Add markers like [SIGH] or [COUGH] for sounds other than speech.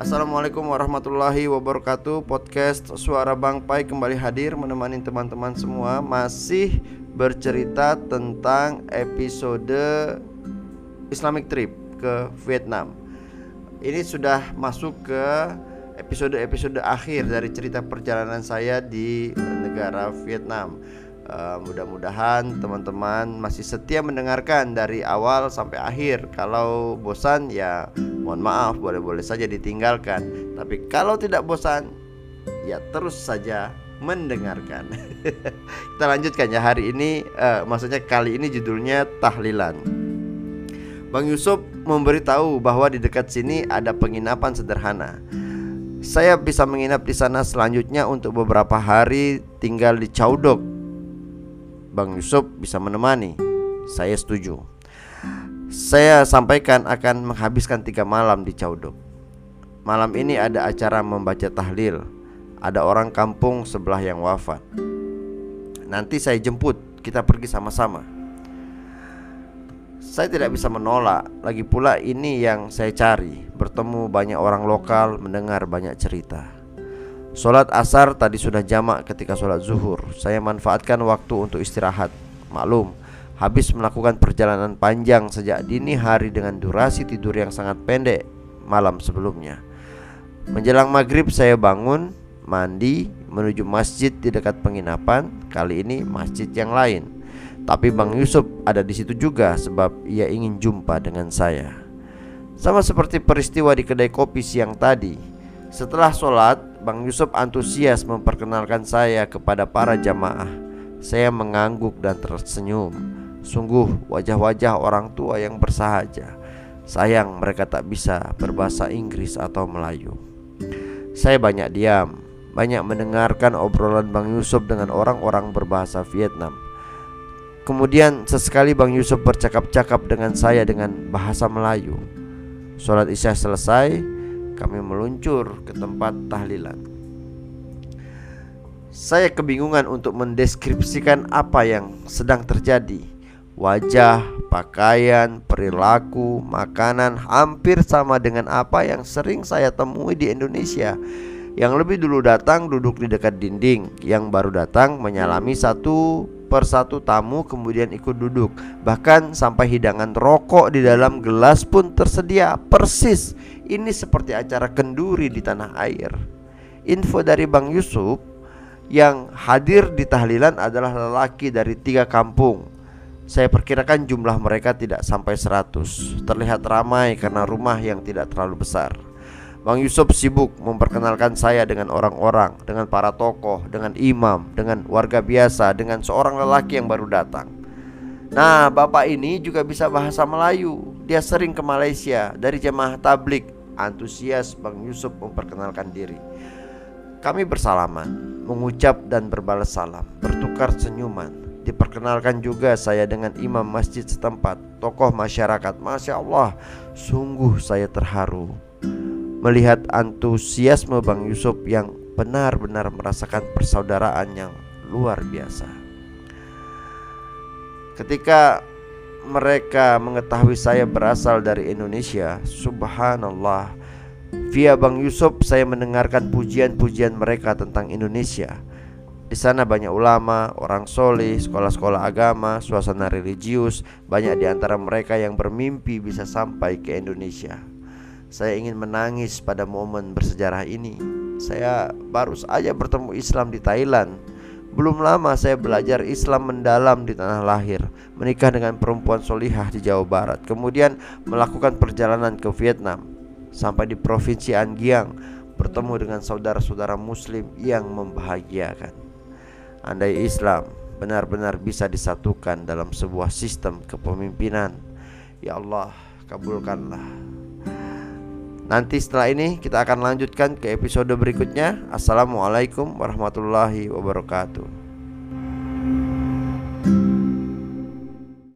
Assalamualaikum warahmatullahi wabarakatuh. Podcast Suara Bang Pai kembali hadir Menemani teman-teman semua. Masih bercerita tentang episode Islamic Trip ke Vietnam. Ini sudah masuk ke episode-episode akhir dari cerita perjalanan saya di negara Vietnam. Uh, mudah-mudahan teman-teman masih setia mendengarkan dari awal sampai akhir. Kalau bosan ya mohon maaf boleh-boleh saja ditinggalkan. Tapi kalau tidak bosan ya terus saja mendengarkan. [LAUGHS] Kita lanjutkan ya hari ini uh, maksudnya kali ini judulnya tahlilan. Bang Yusuf memberitahu bahwa di dekat sini ada penginapan sederhana. Saya bisa menginap di sana selanjutnya untuk beberapa hari tinggal di Chaudok Bang Yusuf bisa menemani Saya setuju Saya sampaikan akan menghabiskan tiga malam di Cauduk Malam ini ada acara membaca tahlil. Ada orang kampung sebelah yang wafat. Nanti saya jemput Kita pergi sama-sama. Saya tidak bisa menolak. Lagi pula ini yang saya cari. Bertemu banyak orang lokal Mendengar banyak cerita. Sholat asar tadi sudah jamak ketika sholat zuhur. Saya manfaatkan waktu untuk istirahat. Maklum, habis melakukan perjalanan panjang sejak dini hari dengan durasi tidur yang sangat pendek malam sebelumnya. Menjelang maghrib saya bangun, mandi, menuju masjid di dekat penginapan. Kali ini masjid yang lain. Tapi Bang Yusuf ada di situ juga sebab ia ingin jumpa dengan saya. Sama seperti peristiwa di kedai kopi siang tadi. Setelah sholat, Bang Yusuf antusias memperkenalkan saya kepada para jamaah. Saya mengangguk dan tersenyum. Sungguh wajah-wajah orang tua yang bersahaja. Sayang mereka tak bisa berbahasa Inggris atau Melayu. Saya banyak diam, banyak mendengarkan obrolan Bang Yusuf dengan orang-orang berbahasa Vietnam. Kemudian sesekali Bang Yusuf bercakap-cakap dengan saya dengan bahasa Melayu. Sholat isya selesai, kami meluncur ke tempat tahlilan. Saya kebingungan untuk mendeskripsikan apa yang sedang terjadi. Wajah, pakaian, perilaku, makanan hampir sama dengan apa yang sering saya temui di Indonesia. Yang lebih dulu datang duduk di dekat dinding, yang baru datang menyalami satu persatu tamu kemudian ikut duduk. Bahkan sampai hidangan rokok di dalam gelas pun tersedia persis ini seperti acara kenduri di tanah air. Info dari Bang Yusuf yang hadir di tahlilan adalah lelaki dari tiga kampung. Saya perkirakan jumlah mereka tidak sampai 100. Terlihat ramai karena rumah yang tidak terlalu besar. Bang Yusuf sibuk memperkenalkan saya dengan orang-orang, dengan para tokoh, dengan imam, dengan warga biasa, dengan seorang lelaki yang baru datang. Nah, bapak ini juga bisa bahasa Melayu. Dia sering ke Malaysia dari jemaah tablik Antusias Bang Yusuf memperkenalkan diri Kami bersalaman Mengucap dan berbalas salam Bertukar senyuman Diperkenalkan juga saya dengan imam masjid setempat Tokoh masyarakat. Masya Allah Sungguh saya terharu Melihat antusiasme Bang Yusuf yang benar-benar merasakan persaudaraan yang luar biasa. Ketika mereka mengetahui saya berasal dari Indonesia Subhanallah. Via Bang Yusuf saya mendengarkan pujian-pujian mereka tentang Indonesia Di sana banyak ulama, orang soleh, sekolah-sekolah agama, suasana religius. Banyak di antara mereka yang bermimpi bisa sampai ke Indonesia. Saya ingin menangis pada momen bersejarah ini. Saya baru saja bertemu Islam di Thailand. Belum lama saya belajar Islam mendalam di tanah lahir Menikah dengan perempuan solihah di Jawa Barat Kemudian melakukan perjalanan ke Vietnam Sampai di Provinsi An Giang Bertemu dengan saudara-saudara muslim yang membahagiakan Andai Islam benar-benar bisa disatukan dalam sebuah sistem kepemimpinan Ya Allah kabulkanlah Nanti setelah ini kita akan lanjutkan ke episode berikutnya. Assalamualaikum warahmatullahi wabarakatuh.